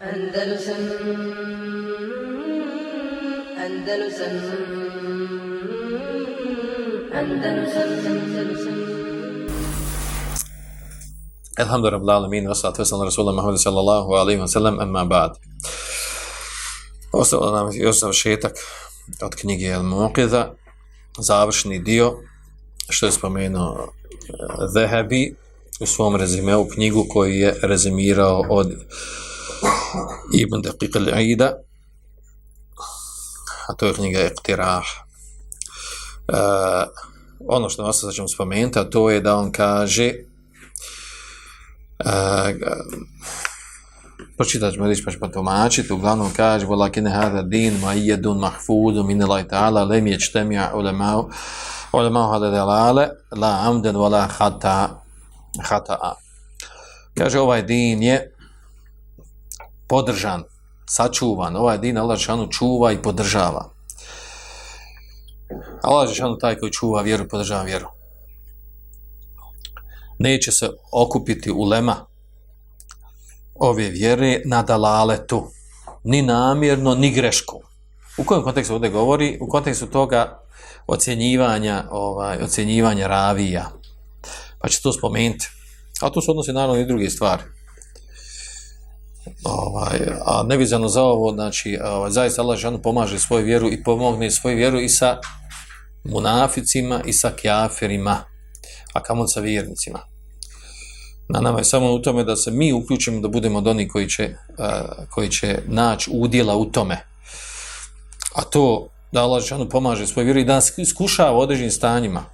Andalusam Andalusam Andalusam Andalusam Alhamdulillah, alamin, wa salatu wasalam rasulullah Muhammad sallallahu alaihi wa sallam, amma ba'd. Ostalo nam još završetak od knjige El Muqidha, završni dio, što je spomenuo e, Zehebi u svom rezimeu knjigu koji je rezimirao od uh, Daqiq al-Aida, a to je knjiga Iqtirah. Uh, ono što vas sad ćemo spomenuti, a to je da on kaže pročitat ćemo reći pa ćemo tumačiti, uglavnom kaže وَلَكِنَ هَذَا دِينُ مَيَّدٌ مَحْفُودٌ مِنَ اللَّهِ تَعَلَى لَمْ يَجْتَمِعَ عُلَمَاءُ عُلَمَاءُ هَذَا دَلَالَ لَا عَمْدًا وَلَا خَطَأَ kaže ovaj din je podržan, sačuvan, ovaj din Allah Žešanu čuva i podržava. Allah Žešanu taj koji čuva vjeru, podržava vjeru neće se okupiti ulema ove vjere na dalaletu, ni namjerno, ni grešku. U kojem kontekstu ovdje govori? U kontekstu toga ocjenjivanja, ovaj, ocjenjivanja ravija. Pa će to spomenuti. A to se odnosi naravno i druge stvari. Ovaj, a nevizano za ovo, znači, ovaj, zaista Allah žanu pomaže svoju vjeru i pomogne svoju vjeru i sa munaficima i sa kjaferima, a kamo sa vjernicima. Na nama je samo u tome da se mi uključimo da budemo od onih koji će, uh, koji će naći udjela u tome. A to da Allah žanu pomaže svoj vjeru i da nas iskušava određenim stanjima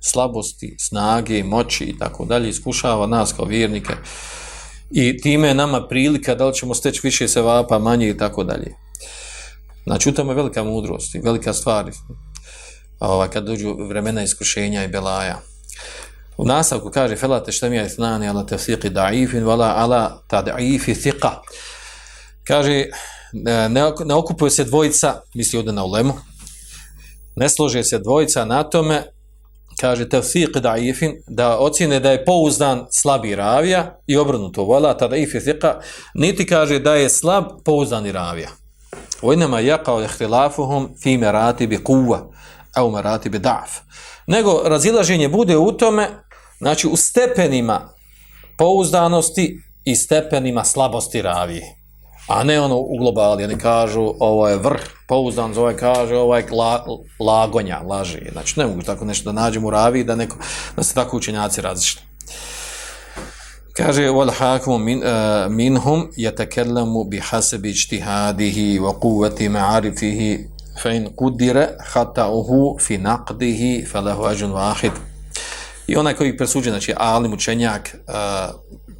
slabosti, snage, moći i tako dalje, iskušava nas kao vjernike i time je nama prilika da li ćemo steći više sevapa, manje i tako dalje. Znači, u tome je velika mudrost i velika stvar ova, kad dođu vremena iskušenja i belaja. U nastavku kaže felate šta mi je thnani ala tefsiqi da'ifin vala ala ta da'ifi thiqa. Kaže, ne, ne okupuje se dvojica, misli ovdje na ulemu, ne slože se dvojica na tome, kaže tevfiq da'ifin, da ocjene da je pouzdan slabi ravija i obrnuto, vola tada'if je thiqa, niti kaže da je slab pouzdani ravija. Vojnama jaqao ihtilafuhum fi merati bi kuva, au merati bi da'f. Nego razilaženje bude u tome znači u stepenima pouzdanosti i stepenima slabosti ravije. A ne ono u globali, oni kažu ovo je vrh pouzdan, ovaj kaže ovo je la, lagonja, laži. Znači ne mogu tako nešto da nađem u ravi da, neko, da se tako učenjaci različite. Kaže wal hakmu min uh, minhum yatakallamu bi hasabi ijtihadihi wa quwwati ma'arifihi fa in qudira khata'uhu fi naqdihi falahu ajrun wahid. I onaj koji presuđe, znači alim učenjak, uh,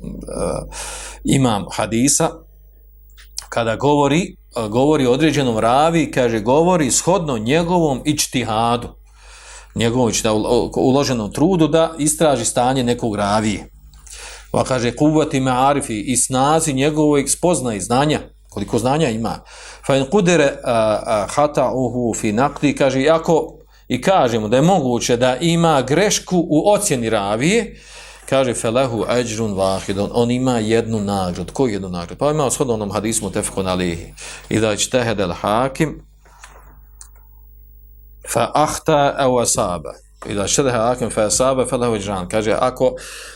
uh, imam hadisa, kada govori, govori određenom ravi, kaže, govori shodno njegovom ičtihadu, njegovom ičtihadu, uloženom trudu da istraži stanje nekog ravije. Pa kaže, kuvati me arifi i snazi njegovog spozna i znanja, koliko znanja ima. Fa in kudere uh, hata uhu fi nakli, kaže, ako i kažemo da je moguće da ima grešku u ocjeni ravije, kaže felehu ajrun vahidun, on ima jednu nagradu. Koju jednu nagradu? Pa ima shodno onom hadismu tefkon alihi. I da će tehedel hakim fa ahta aw asaba. I da će hakim fa asaba felehu ajran. Kaže, ako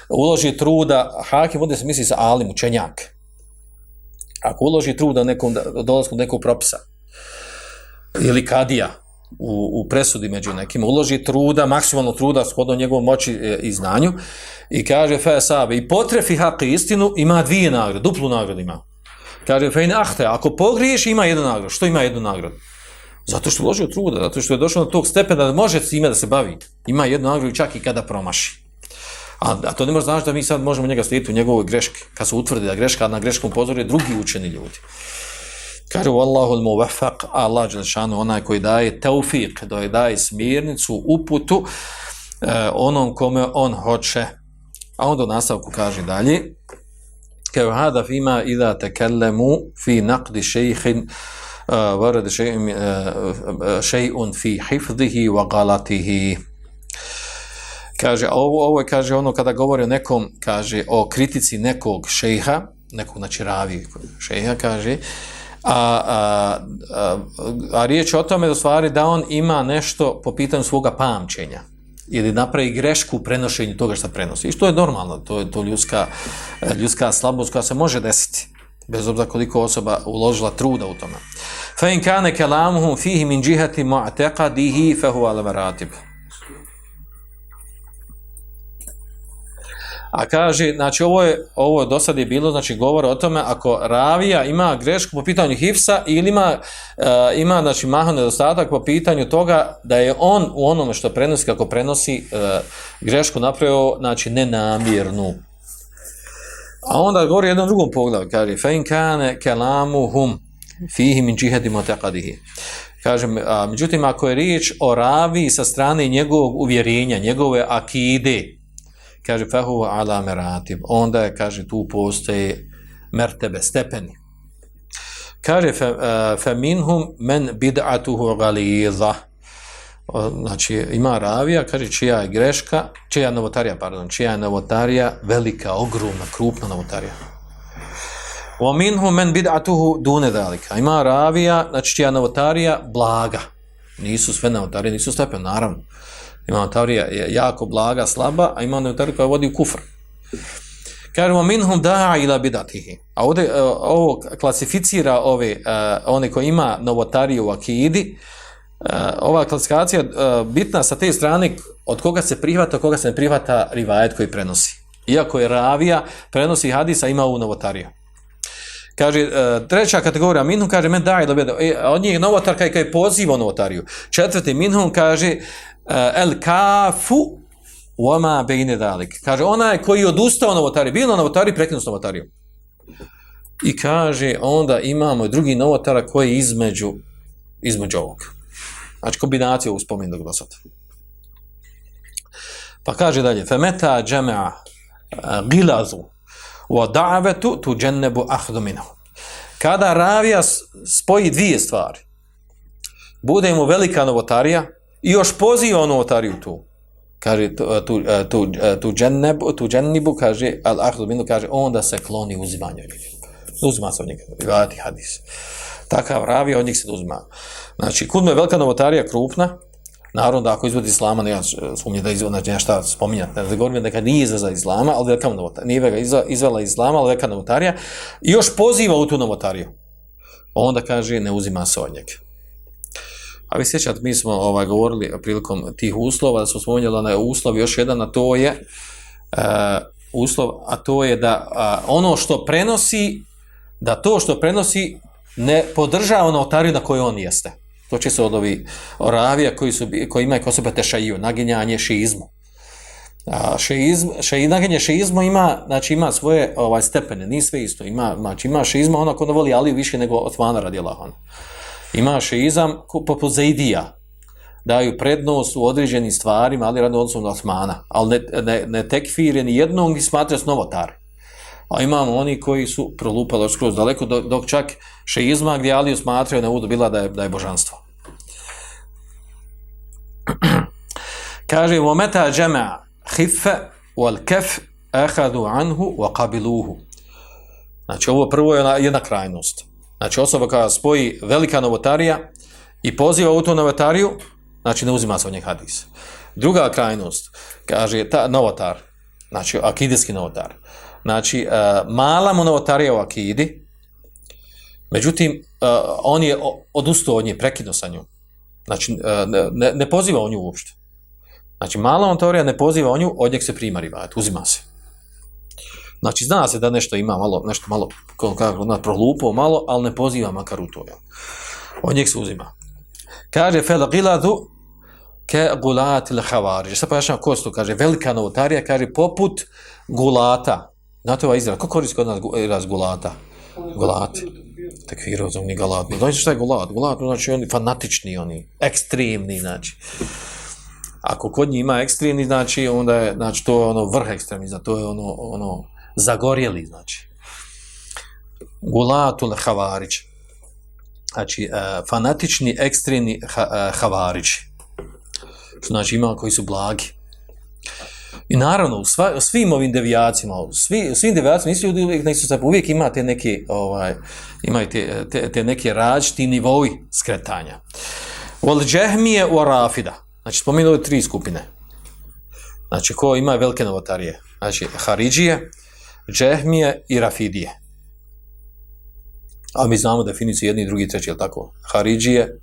uloži truda, hakim ovdje se misli sa alim, učenjak. Ako uloži truda nekom, dolaskom nekog propisa, ili kadija, u, u presudi među nekim, uloži truda, maksimalno truda shodno njegovom moći e, i znanju i kaže fe sabe, i potrefi hak istinu, ima dvije nagrade, duplu nagradu ima. Kaže fe ahte, ako pogriješ, ima jednu nagradu. Što ima jednu nagradu? Zato što uložio truda, zato što je došao na tog stepena da može s ime da se bavi. Ima jednu nagradu čak i kada promaši. A, a to ne može znači da mi sad možemo njega slijediti u njegovoj greški, kad se utvrdi da greška na greškom pozoru je drugi učeni ljudi. Kaže Allahu al-muwaffaq, Allah dželešanu onaj koji daje tawfiq, da daje smjernicu, uputu eh, onom kome on hoće. A onda u nastavku kaže dalje: "Kao hada fima idha takallamu fi naqd shaykhin uh, e, warad shay'un e, uh, shay'un fi hifzihi wa qalatihi. Kaže ovo ovo je kaže ono kada govori o nekom kaže o kritici nekog šejha nekog, znači ravi šeha, kaže, a, a, a, a riječ o tome da stvari da on ima nešto po pitanju svoga pamćenja ili napravi grešku u prenošenju toga što prenosi. I što je normalno, to je to ljudska, ljudska slabost koja se može desiti bez obzira koliko osoba uložila truda u tome. Fa in kana kalamuhum fihi min jihati mu'taqadihi fa huwa al-maratib. A kaže, znači ovo je ovo do sad je bilo, znači govor o tome ako ravija ima grešku po pitanju hifsa ili ima uh, ima znači mahan nedostatak po pitanju toga da je on u onome što prenosi kako prenosi uh, grešku napravio znači nenamjernu. A onda govori jednom drugom pogledu, kaže fein kane kana fihi min jihadi mu'taqadihi. Kažem, a, međutim ako je riječ o ravi sa strane njegovog uvjerenja, njegove akide, kaže fahu ala meratib onda je kaže tu postoje mertebe stepeni. Kaže fa, uh, fa minhum men bid'atuhu ghaliza. Znači ima ravija kaže čija je greška čija je novotarija pardon čija je novotarija velika ogromna krupna novotarija. Wa minhum men bid'atuhu dune zalika ima ravija znači čija je novotarija blaga. Nisu sve novotarije nisu stepeni naravno. Ima Tavrija je jako blaga, slaba, a ima teorija koja vodi u kufr. Kažemo, minhum da'a ila bidatihi. A ovdje uh, ovo klasificira ove, uh, one koji ima novotariju u akidi, uh, ova klasifikacija uh, bitna sa te strane od koga se prihvata, od koga se ne prihvata rivajet koji prenosi. Iako je ravija, prenosi hadisa, ima ovu novotariju. Kaže, treća kategorija, minhum kaže, men daj, ila bidatihi. Od njih novotar kaj, kaj poziva novotariju. Četvrti, minhum kaže, Eh, el kafu wama bejne dalik. Kaže, onaj koji je odustao novotari, bio na novotari, prekinuo s novotarijom. I kaže, onda imamo drugi novotara koji je između, između ovog. Znači, kombinacija ovog spomenog do sada. Pa kaže dalje, femeta džemea eh, gilazu wa da'avetu tu džennebu ahdu. Kada ravija spoji dvije stvari, bude mu velika novotarija, I još poziva onu otariju tu. Kaže, tu, tu, tu, tu, džennebu, tu džennibu, kaže, al ahdu minu, kaže, onda se kloni uzimanju od. Uzima se od njega, rivati hadis. Takav ravi, od njih se uzima. Znači, kudno je velika novotarija krupna, naravno da ako izvodi islama, ne ja sumnje da izvodi, znači nešta spominjati, ne da govorim da nije izveza islama, ali velika novotarija, nije ga izvela islama, ali velika novotarija, i još poziva u tu novotariju. Onda kaže, ne uzima se od njega. A vi sjećate, mi smo ovaj, govorili prilikom tih uslova, da smo spomenjali onaj uslov, još jedan, a to je uh, uslov, a to je da uh, ono što prenosi, da to što prenosi ne podržava ono otariju na kojoj on jeste. To će se od ovi oravija koji, su, koji imaju ko sebe tešaju, naginjanje šizmu. A šeizm, še, naginje šeizmu ima, znači ima svoje ovaj stepene, nije sve isto. Ima, znači ima šeizma ono ko ne voli Aliju više nego Osmana radi Allahona ima šeizam poput Zaidija, daju prednost u određenim stvarima, ali radno odnosom na Osmana, ali ne, ne, ne tekfire ni jednog ni smatra novotari. A imamo oni koji su prolupali skroz daleko, dok čak šeizma gdje Aliju smatraju na uvodu bila da je, da je božanstvo. Kaže, vometa džema hife wal kef ehadu anhu wa qabiluhu. Znači, ovo prvo je jedna krajnost. Znači osoba koja spoji velika novotarija i poziva u tu novotariju, znači ne uzima se od njeg hadis. Druga krajnost, kaže ta novotar, znači akidijski novotar, znači uh, mala mu novotarija u akidi, međutim uh, on je odustao od nje, prekidno sa njom. Znači uh, ne, ne poziva o nju uopšte. Znači mala novotarija ne poziva o nju, od njeg se prima rivat, uzima se. Znači, zna se da nešto ima malo, nešto malo, kako zna, prohlupo malo, ali ne poziva makar u to. Ja. Od njih se uzima. Kaže, fel giladu ke gulati le havari. Sada pojašnjam ko kaže, velika novotarija, kaže, poput gulata. Znate ova izraz, ko koristi kod nas izraz gulata? Gulati. Tekviro, zovni galat. Znači, šta je gulat? Gulat, znači, oni fanatični, oni, ekstremni, znači ako kod njih ima ekstremni, znači onda je, znači to je ono vrh ekstremizma, to je ono, ono zagorjeli, znači. Gulatul Havarić. Znači, uh, fanatični, ekstremni ha, uh, Havarić. Znači, ima koji su blagi. I naravno, u, sva, u svim ovim devijacijama, u, svi, svim devijacijama, nisu ljudi uvijek, nisu se, uvijek imate neke, ovaj, imaju te, te, te neke različiti nivoji skretanja. Vol džehmije u rafida. Znači, spominuli tri skupine. Znači, ko ima velike novotarije. Znači, Haridžije, džehmije i rafidije. A mi znamo definiciju jedni, drugi, treći, je tako? Haridžije,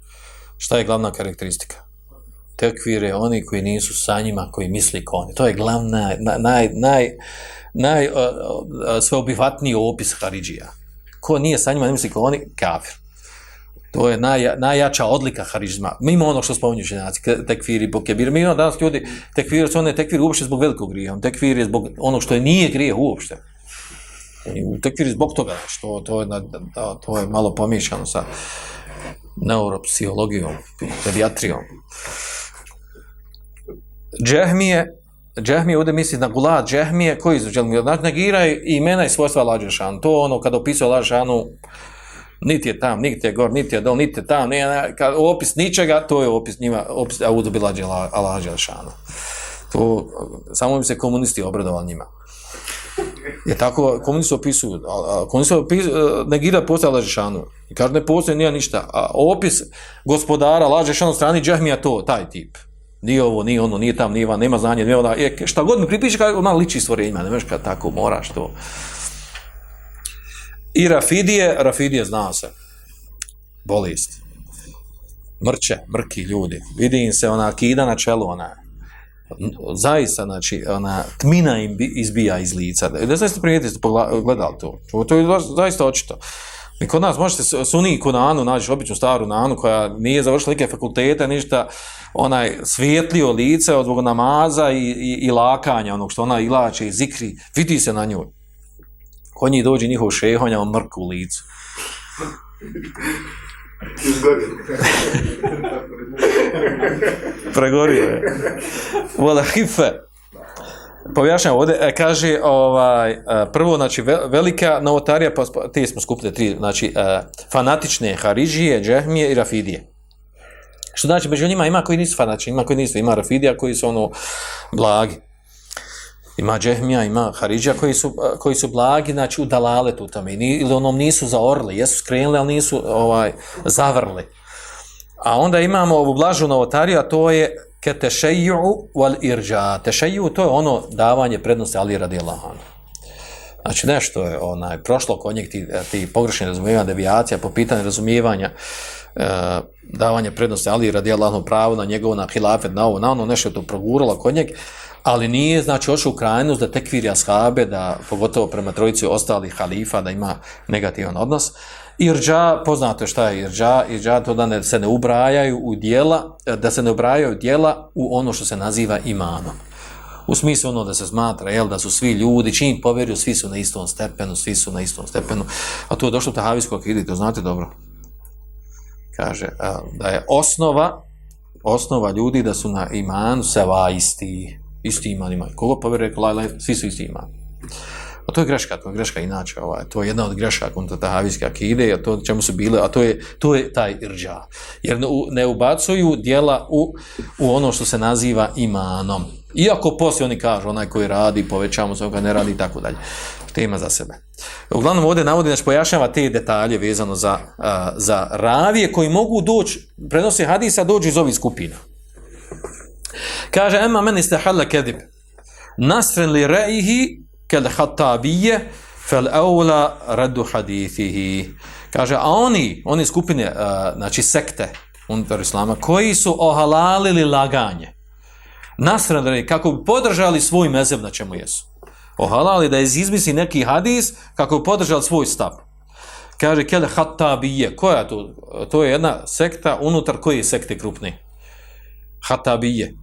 šta je glavna karakteristika? Tekvire, oni koji nisu sa njima, koji misli ko oni. To je glavna, naj, naj, naj, naj uh, sveobivatniji opis Haridžija. Ko nije sa njima, ne misli ko oni, kafir. To je naj, najjača odlika harizma. Mimo ono što spominju ženaci, tekviri, bokebir. Mi imamo danas ljudi, tekviri su one tekviri uopšte zbog velikog grija. Tekviri je zbog ono što je nije grije uopšte. Tekviri zbog toga, što to je, da, to je malo pomiješano sa neuropsihologijom, pediatrijom. Džehmije, Džehmije ovdje misli na gulad Džehmije, koji su želimo, znači negira imena i svojstva Lađešanu. To ono kada opisuje Lađešanu, niti je tam, niti je gor, niti je dol, niti je tam, nije, kad, opis ničega, to je opis njima, opis Audu Bilađe Allah To, samo bi se komunisti obradovali njima. Je tako, komunisti opisuju, komunisti opisuju, e, negira postoje Allah I kaže, ne postoje, nije ništa. A opis gospodara Allah strani Džahmija, to, taj tip. Nije ovo, nije ono, nije tam, nije van, nema znanje, nije ona, je, šta god mi pripiše, kaže, ona liči stvorenjima, ne možeš kad tako moraš to. I Rafidije, Rafidije zna se, bolest, mrče, mrki ljudi, vidi im se ona kida na čelu, ona, zaista, znači, ona tmina im izbija iz lica. Ne znam ste primijetili, ste pogledali to. To je zaista očito. I kod nas možete suni kod Anu, naći običnu staru Nanu koja nije završila neke fakultete, ništa, onaj svijetlio lice od zbog namaza i, i, i lakanja, onog što ona ilače i zikri, vidi se na njoj kod njih dođe njihov šehonja, on mrk u licu. Pregorio je. Vola hife. Pojašnjam ovdje, e, kaže, ovaj, e, prvo, znači, velika novotarija, pa te smo skupili tri, znači, e, fanatične Haridžije, Džehmije i Rafidije. Što znači, među njima ima koji nisu fanatični, ima koji nisu, ima Rafidija koji su ono blagi ima džehmija, ima haridžija koji su, koji su blagi, znači u dalaletu tome, ili onom nisu zaorli, jesu skrenuli, ali nisu ovaj zavrli. A onda imamo ovu blažu novotariju, a to je ke tešeju wal irđa. Tešeju to je ono davanje prednosti Ali radi Allahanu. Znači nešto je onaj, prošlo kod njeg ti, ti pogrešni razumijevanja, devijacija po pitanju razumijevanja e, davanje prednosti Ali radi Allahanu pravu na njegovu, na hilafet, na ovo, na ono, nešto je to proguralo kod njeg, ali nije znači ošao u krajnost da tekviri ashabe, da pogotovo prema trojici ostalih halifa, da ima negativan odnos. Irđa, poznato je šta je irđa, irđa to da ne, se ne ubrajaju u dijela, da se ne ubrajaju dijela u ono što se naziva imanom. U smislu ono da se smatra, jel, da su svi ljudi, čim povjeruju, svi su na istom stepenu, svi su na istom stepenu. A to je došlo u Tahavijskog akidi, to znate dobro. Kaže, da je osnova, osnova ljudi da su na imanu seva isti, isti iman imaju. Kogo pa vjeruje laj, svi su isti iman. A to je greška, to je greška inače, ovaj, to je jedna od grešaka kontra tahavijske akide, a to čemu su bile, a to je, to je taj irđa. Jer ne, ne ubacuju dijela u, u ono što se naziva imanom. Iako poslije oni kažu, onaj koji radi, povećamo se, ne radi i tako dalje. Tema za sebe. Uglavnom ovdje navodi, znači pojašnjava te detalje vezano za, uh, za ravije koji mogu doći, prenosi hadisa, dođu iz ovih skupina. Kaže, ema meni ste hala kedib. Nasren li reihi kel hatabije fel eula radu hadithihi. Kaže, a oni, oni skupine, uh, znači sekte unutar islama, koji su ohalalili laganje. Nasren li kako bi podržali svoj mezeb na čemu jesu. Ohalali da izmisli neki hadis kako bi podržali svoj stav. Kaže, kel hatabije. Koja to? To je jedna sekta unutar koje sekte krupne. Hatabije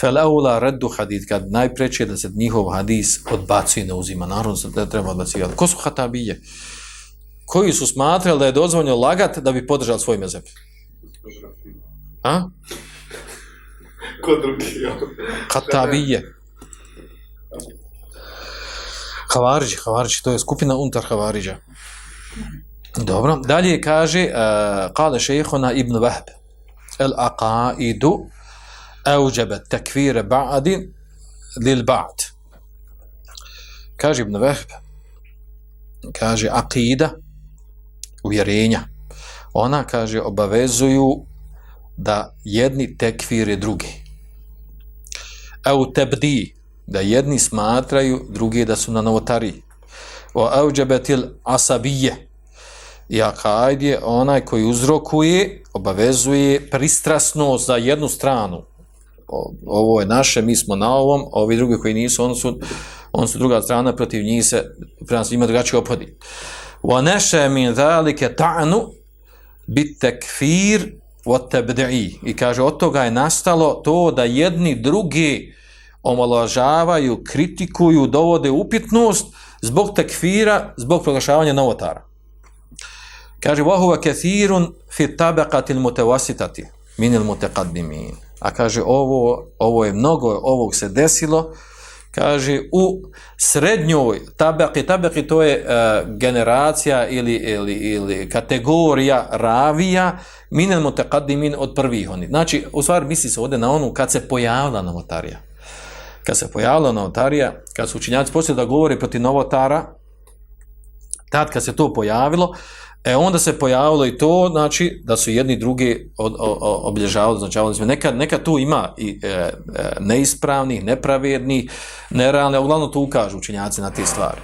fel aula reddu hadid, kad najpreće da se njihov hadis odbacuje, ne uzima, naravno se ne treba odbacivati. Ko su hatabije? Koji su smatrali da je dozvoljno lagat da bi podržali svoj mezeb? A? Ko drugi? Hatabije. Havariđi, Havariđi, to je skupina unutar Havariđa. Dobro, dalje kaže, uh, kale šehona ibn Vahb, el aqaidu, auđebe tekvire ba'adi lil ba'd. Kaže Ibn Vahb, kaže akida, uvjerenja. Ona, kaže, obavezuju da jedni tekvire drugi. Au tebdi, da jedni smatraju drugi da su na novotariji. O auđebetil asabije, I akajd je onaj koji uzrokuje, obavezuje pristrasnost za jednu stranu, O, ovo je naše, mi smo na ovom, ovi drugi koji nisu, on su, on su druga strana, protiv njih se, prema se ima drugačiji opodi. Wa neše min zalike ta'nu bit tekfir wa tabdi'i. I kaže, od toga je nastalo to da jedni drugi omaložavaju, kritikuju, dovode upitnost zbog tekfira, zbog proglašavanja novotara. Kaže, وَهُوَ كَثِيرٌ فِي تَبَقَةِ الْمُتَوَسِتَةِ مِنِ الْمُتَقَدِّمِينَ A kaže, ovo, ovo je mnogo, ovog se desilo, kaže, u srednjoj tabaki, tabaki to je uh, generacija ili, ili, ili kategorija ravija minel mutaqaddimin od prvih oni. Znači, u stvari misli se ovdje na onu kad se pojavila novotarija. Kad se pojavila novotarija, kad su učinjaci počeli da govore protiv novotara, tad kad se to pojavilo, E onda se pojavilo i to, znači, da su jedni drugi od, od, od, obilježavali, znači, nekad, nekad tu ima i e, e, neispravnih, nepravjednih, nerealne, uglavnom tu ukažu učenjaci na te stvari.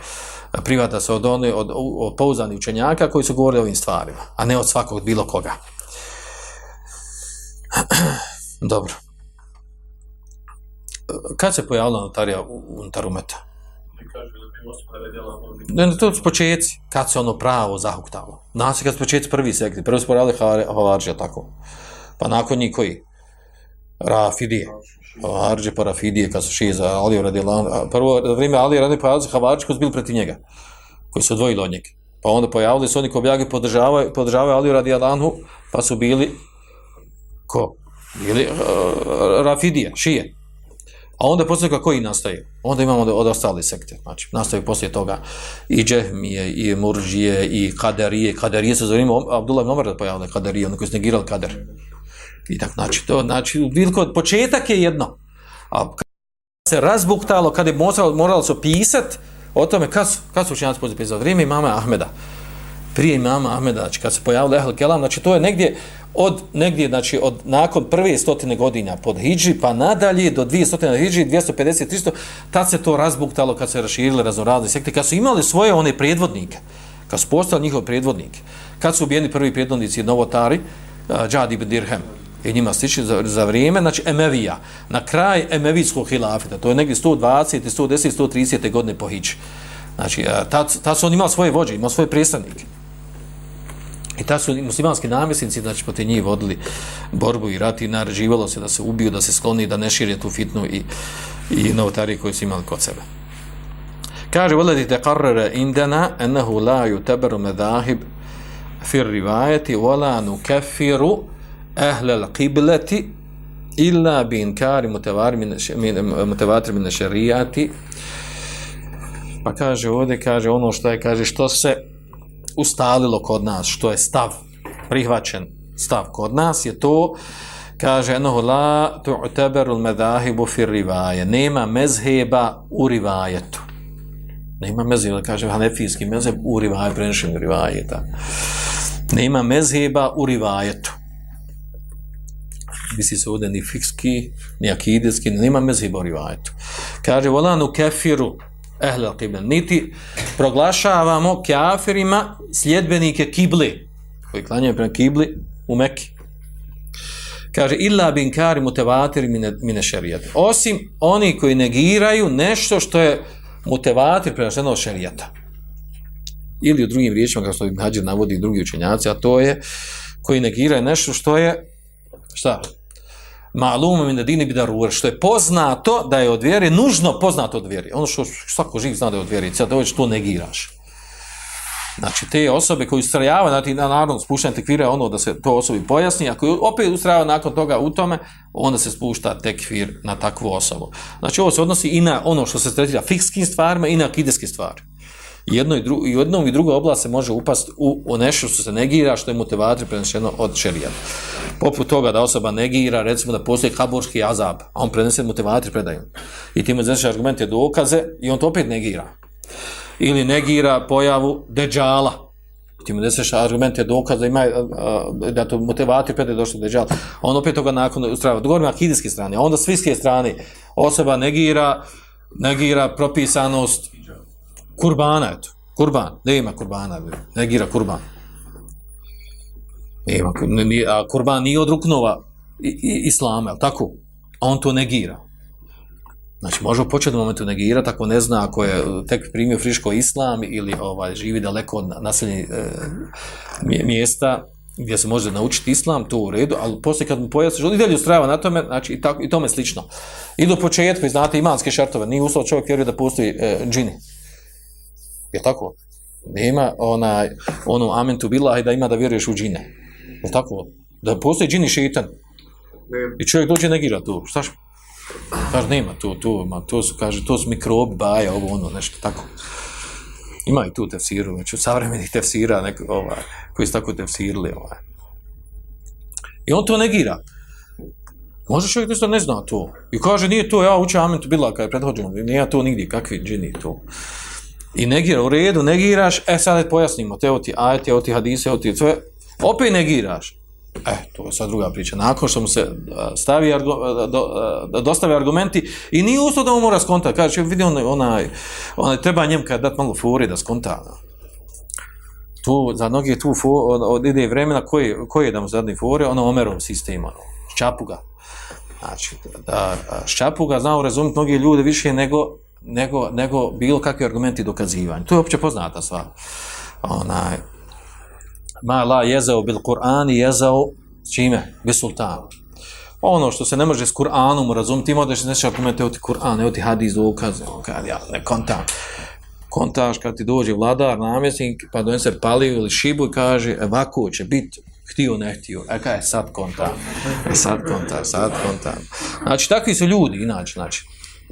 E, privata se od, one, od, od pouzanih učenjaka koji su govorili o ovim stvarima, a ne od svakog bilo koga. Dobro. E, kad se pojavila notarija unutar umeta? Ne kaže Ne, ne, to su početci, kad se ono pravo zahuktalo. Nas je kad su početci prvi sekti, prvi su porali Havarđa, tako. Pa nakon njih koji? Rafidije. Havarđe pa Rafidije, kad su šije za Aliju radi Prvo, vrijeme Aliju radi pa Havarđe koji su bili protiv njega, koji su odvojili od njega. Pa onda pojavili su oni koji objagi podržavaju, podržavaju Aliju radi Alanhu, pa su bili ko? Bili uh, Rafidije, šije. A onda poslije toga koji nastaje? Onda imamo od ostali sekte. Znači, nastaje poslije toga i džehmije, i murđije, i kaderije. Kaderije se zovemo, Abdullah Nomar Omar da pojavile kaderije, ono koji su negirali kader. I tako, znači, to, znači, biliko, početak je jedno. A kad se razbuktalo, kad je moralo, moralo se pisat o tome, kad su, kad su učinjaci pozdje pisali? Vrijeme imama Ahmeda. Prije imama Ahmeda, znači, kad se pojavilo Ehl Kelam, znači, to je negdje, od negdje, znači od nakon prve stotine godina pod Hidži, pa nadalje do dvije stotine Hidži, 250, 300, tad se to razbuktalo kad se raširile raznorazne sekte, kad su imali svoje one predvodnike, kad su postali njihove predvodnike, kad su ubijeni prvi predvodnici Novotari, uh, Džad ibn Dirhem, i njima stiči za, za vrijeme, znači Emevija, na kraj Emevijskog hilafita, to je negdje 120, 110, 130. godine po Hidži. Znači, tad, tad su oni imali svoje vođe, imali svoje predstavnike. I ta su muslimanski namjesnici, znači, poti njih vodili borbu i rat i naređivalo se da se ubiju, da se skloni, da ne širje tu fitnu i, i novotarije koje su imali kod sebe. Kaže, voledi te karrere indena, enahu la ju teberu medahib fir rivajeti, vola nu kefiru ehle l'qibleti illa bi inkari mutevatri mine šerijati. Pa kaže ovdje, kaže ono što je, kaže što se ustalilo kod nas, što je stav, prihvaćen stav kod nas, je to, kaže, enohu la tu'teberul medahibu fir rivaje, nema mezheba u rivajetu. Nema mezheba, kaže, hanefijski mezheb u rivaje, prenešim rivajeta. Nema mezheba u rivajetu. Misli se ovdje ni fikski, ni akidijski, nema mezheba u rivajetu. Kaže, volanu kefiru, ehle al niti proglašavamo kafirima sljedbenike kibli, koji klanjaju prema kibli u Mekki. Kaže, illa bin kari mutevatiri mine, mine šerijata. Osim oni koji negiraju nešto što je mutevatir prema od šerijata. Ili u drugim riječima, kao što Ibn Hađir navodi drugi učenjaci, a to je koji negiraju nešto što je, šta? Ma'lumom in dini bi darur, što je poznato da je od vjere, nužno poznato od vjere. Ono što svako živ zna da je od vjere, sad dođeš to negiraš. Znači, te osobe koji ustrajava, znači, na naravno, spuštanje tekvira ono da se to osobi pojasni, ako opet ustrajava nakon toga u tome, onda se spušta tekvir na takvu osobu. Znači, ovo se odnosi i na ono što se tretira fikskim stvarima i na akideske stvari. Jedno i, dru, i jednom i drugoj oblast se može upast u, u nešto što se negira, što je motivator prenešeno od šerijata. Poput toga da osoba negira, recimo da postoji kaburski azab, a on prenese motivator predaju. I tim znači argumente dokaze i on to opet negira. Ili negira pojavu deđala. Ti mu izneseš argumente dokaze, ima, a, da to motivator predaju došli deđala. On opet toga nakon ustrava. Govorimo akidijske strane, a onda s strane osoba negira, negira propisanost kurbana, eto. Kurban, ne ima kurbana, negira kurban. Nema, ni- a kurban nije od ruknova i, i, islama, je tako? A on to negira. Znači, može u početnom momentu negirati ako ne zna, ako je tek primio friško islam ili ovaj živi daleko od naseljenih e, mjesta gdje se može naučiti islam, to u redu, ali poslije kad mu pojasniš, on i dalje ustrajava na tome, znači i, tako, i tome slično. I do početka, znate, imanske šartove, nije uslov čovjek vjeruje da postoji e, džini. Je tako? Nema onaj, ono amen tu bila da ima da vjeruješ u džine. Je tako? Da postoji džini šeitan. I čovjek dođe negira tu. Šta š? Kaže, nema tu, tu, ma, to su, kaže, to su mikrobi, baja, ovo, ono, nešto tako. Ima i tu tefsiru, znači, savremenih tefsira, neko, ovaj, koji su tako tefsirili, ovaj. I on to negira. Može čovjek isto ne zna to. I kaže, nije to, ja učem amen tu bila kada je prethođeno, nije ja to nigdje, kakvi džini tu. I negira, u redu, negiraš, e sad pojasnimo, te oti ajeti, evo ti hadise, evo ti sve, opet negiraš. E, to je sad druga priča. Nakon što mu se stavi argu, do, dostave argumenti i nije usto da mu mora skonta. Kaže, vidi onaj, onaj, onaj treba njem kad dat malo furi da skonta. Tu, za mnogi tu fu, od, od ide vremena koji, koji je da mu zadnji fure, ono Omerov sistem, ono, ščapuga. Znači, da, ščapuga znao razumjeti mnogi ljudi više nego, nego, nego bilo kakvi argumenti dokazivanja. To je opće poznata stvar. Onaj, ma la jezao bil Kur'an i jezao čime? Bi sultan. Ono što se ne može s Kur'anom razumjeti, da se neće argumente, evo ti Kur'an, evo ti hadis dokaze, on kad ja ne kontam. Kontaš kad ti dođe vladar, namjesnik, pa donese paliju ili šibu i kaže, ovako će biti, htio, ne htio. E kaj, sad kontam. Sad kontam, sad kontam. Znači, takvi su ljudi, inače, znači.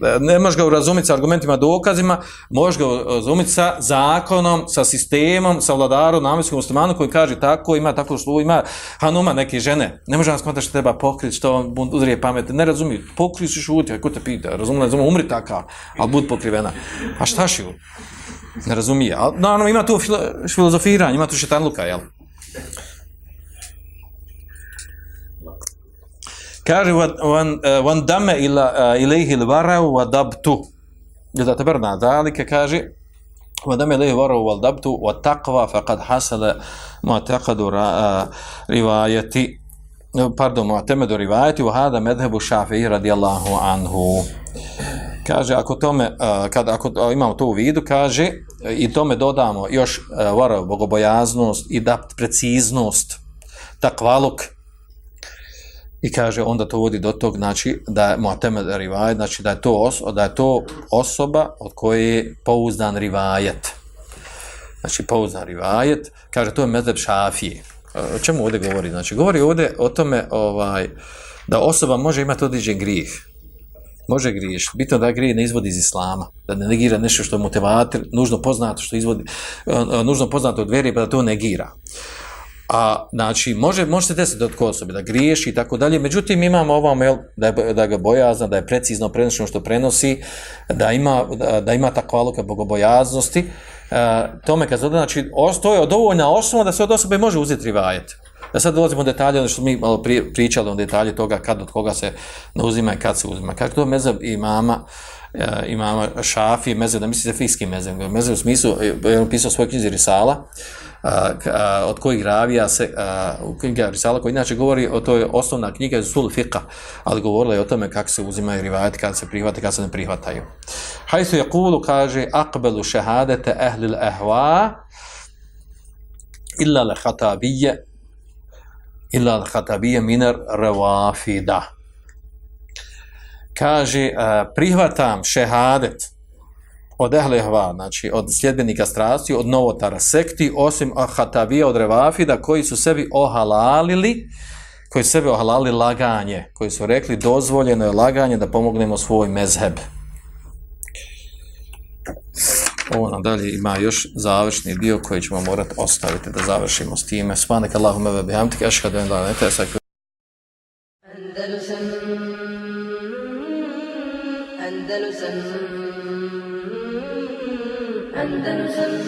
E, ne možeš ga razumjeti sa argumentima, dokazima, možeš ga razumjeti sa zakonom, sa sistemom, sa vladarom, namjenskom muslimanom koji kaže tako, ima tako što ima hanuma neke žene. Ne može nas kontati što treba pokriti, što on uzrije pamet. Ne razumije, pokri si šuti, ako te pita, razumije, razumije, umri taka, ali bud pokrivena. A šta šiju? Ne razumije. Ali, naravno, ima tu filo- filozofiranje, ima tu šetanluka, jel? Kaže van dame dama ila ilayhi lvarau wa dabtu idha tabarna dalike kaže wa eh, dame eh, ilayhi wara wa dabtu wa taqwa faqad hasala mu'taqadu eh, riwayati. Pardon mu'tamadu riwayati wa hada madhhabu shafi'i radijallahu anhu. Kaže ako tome kad ako imamo to u vidu kaže i tome dodamo još vara bogobojaznost i da preciznost takvaluk I kaže onda to vodi do tog znači da je mu'tamed rivajet, znači da je to os, da je to osoba od koje je pouzdan rivajet. Znači pouzdan rivajet, kaže to je mezheb Šafije. E, o čemu ovdje govori? Znači govori ovdje o tome ovaj da osoba može imati određen grijeh. Može griješ. Bitno da grije ne izvodi iz islama, da ne negira nešto što je motivator, nužno poznato što izvodi, e, e, nužno poznato od vjeri, pa da to negira. A, znači, može, može se desiti od osobe da griješi i tako dalje, međutim imamo ovo jel, da, je, da ga bojazna, da je precizno prenošeno što prenosi, da ima, da, da ima takva aloka bogobojaznosti, e, tome kad zada, znači, os, to je dovoljna osnova da se od osobe može uzeti rivajet. Da sad dolazimo u detalje, ono što mi malo pričali o detalje toga kad od koga se ne uzima i kad se uzima. Kako to mezab imama, e, imama Šafi, mezab, da mislite fiski mezab, mezab u smislu, e, je on pisao svoj knjizi Risala, a, a, od kojih ravija se, a, u knjiga Risala koji inače govori o toj osnovna knjiga Sul Fiqa, ali govorila je o tome kako se uzimaju rivajati, kada se prihvate, kada se ne prihvataju. Hajsu je kulu, kaže, akbelu šehadete ehlil ehva, illa le hatabije, illa le hatabije miner revafida. Kaže, a, prihvatam šehadet, od ehlehva, znači od sljedbenika strasti, od novotara sekti, osim ahatavija od revafida, koji su sebi ohalalili, koji su sebi ohalalili laganje, koji su rekli dozvoljeno je laganje da pomognemo svoj mezheb. Ovo nadalje ima još završni dio koji ćemo morati ostaviti da završimo s time. Svanek Allahumma ve bihamdika ashhadu an la ilaha illa Andalusam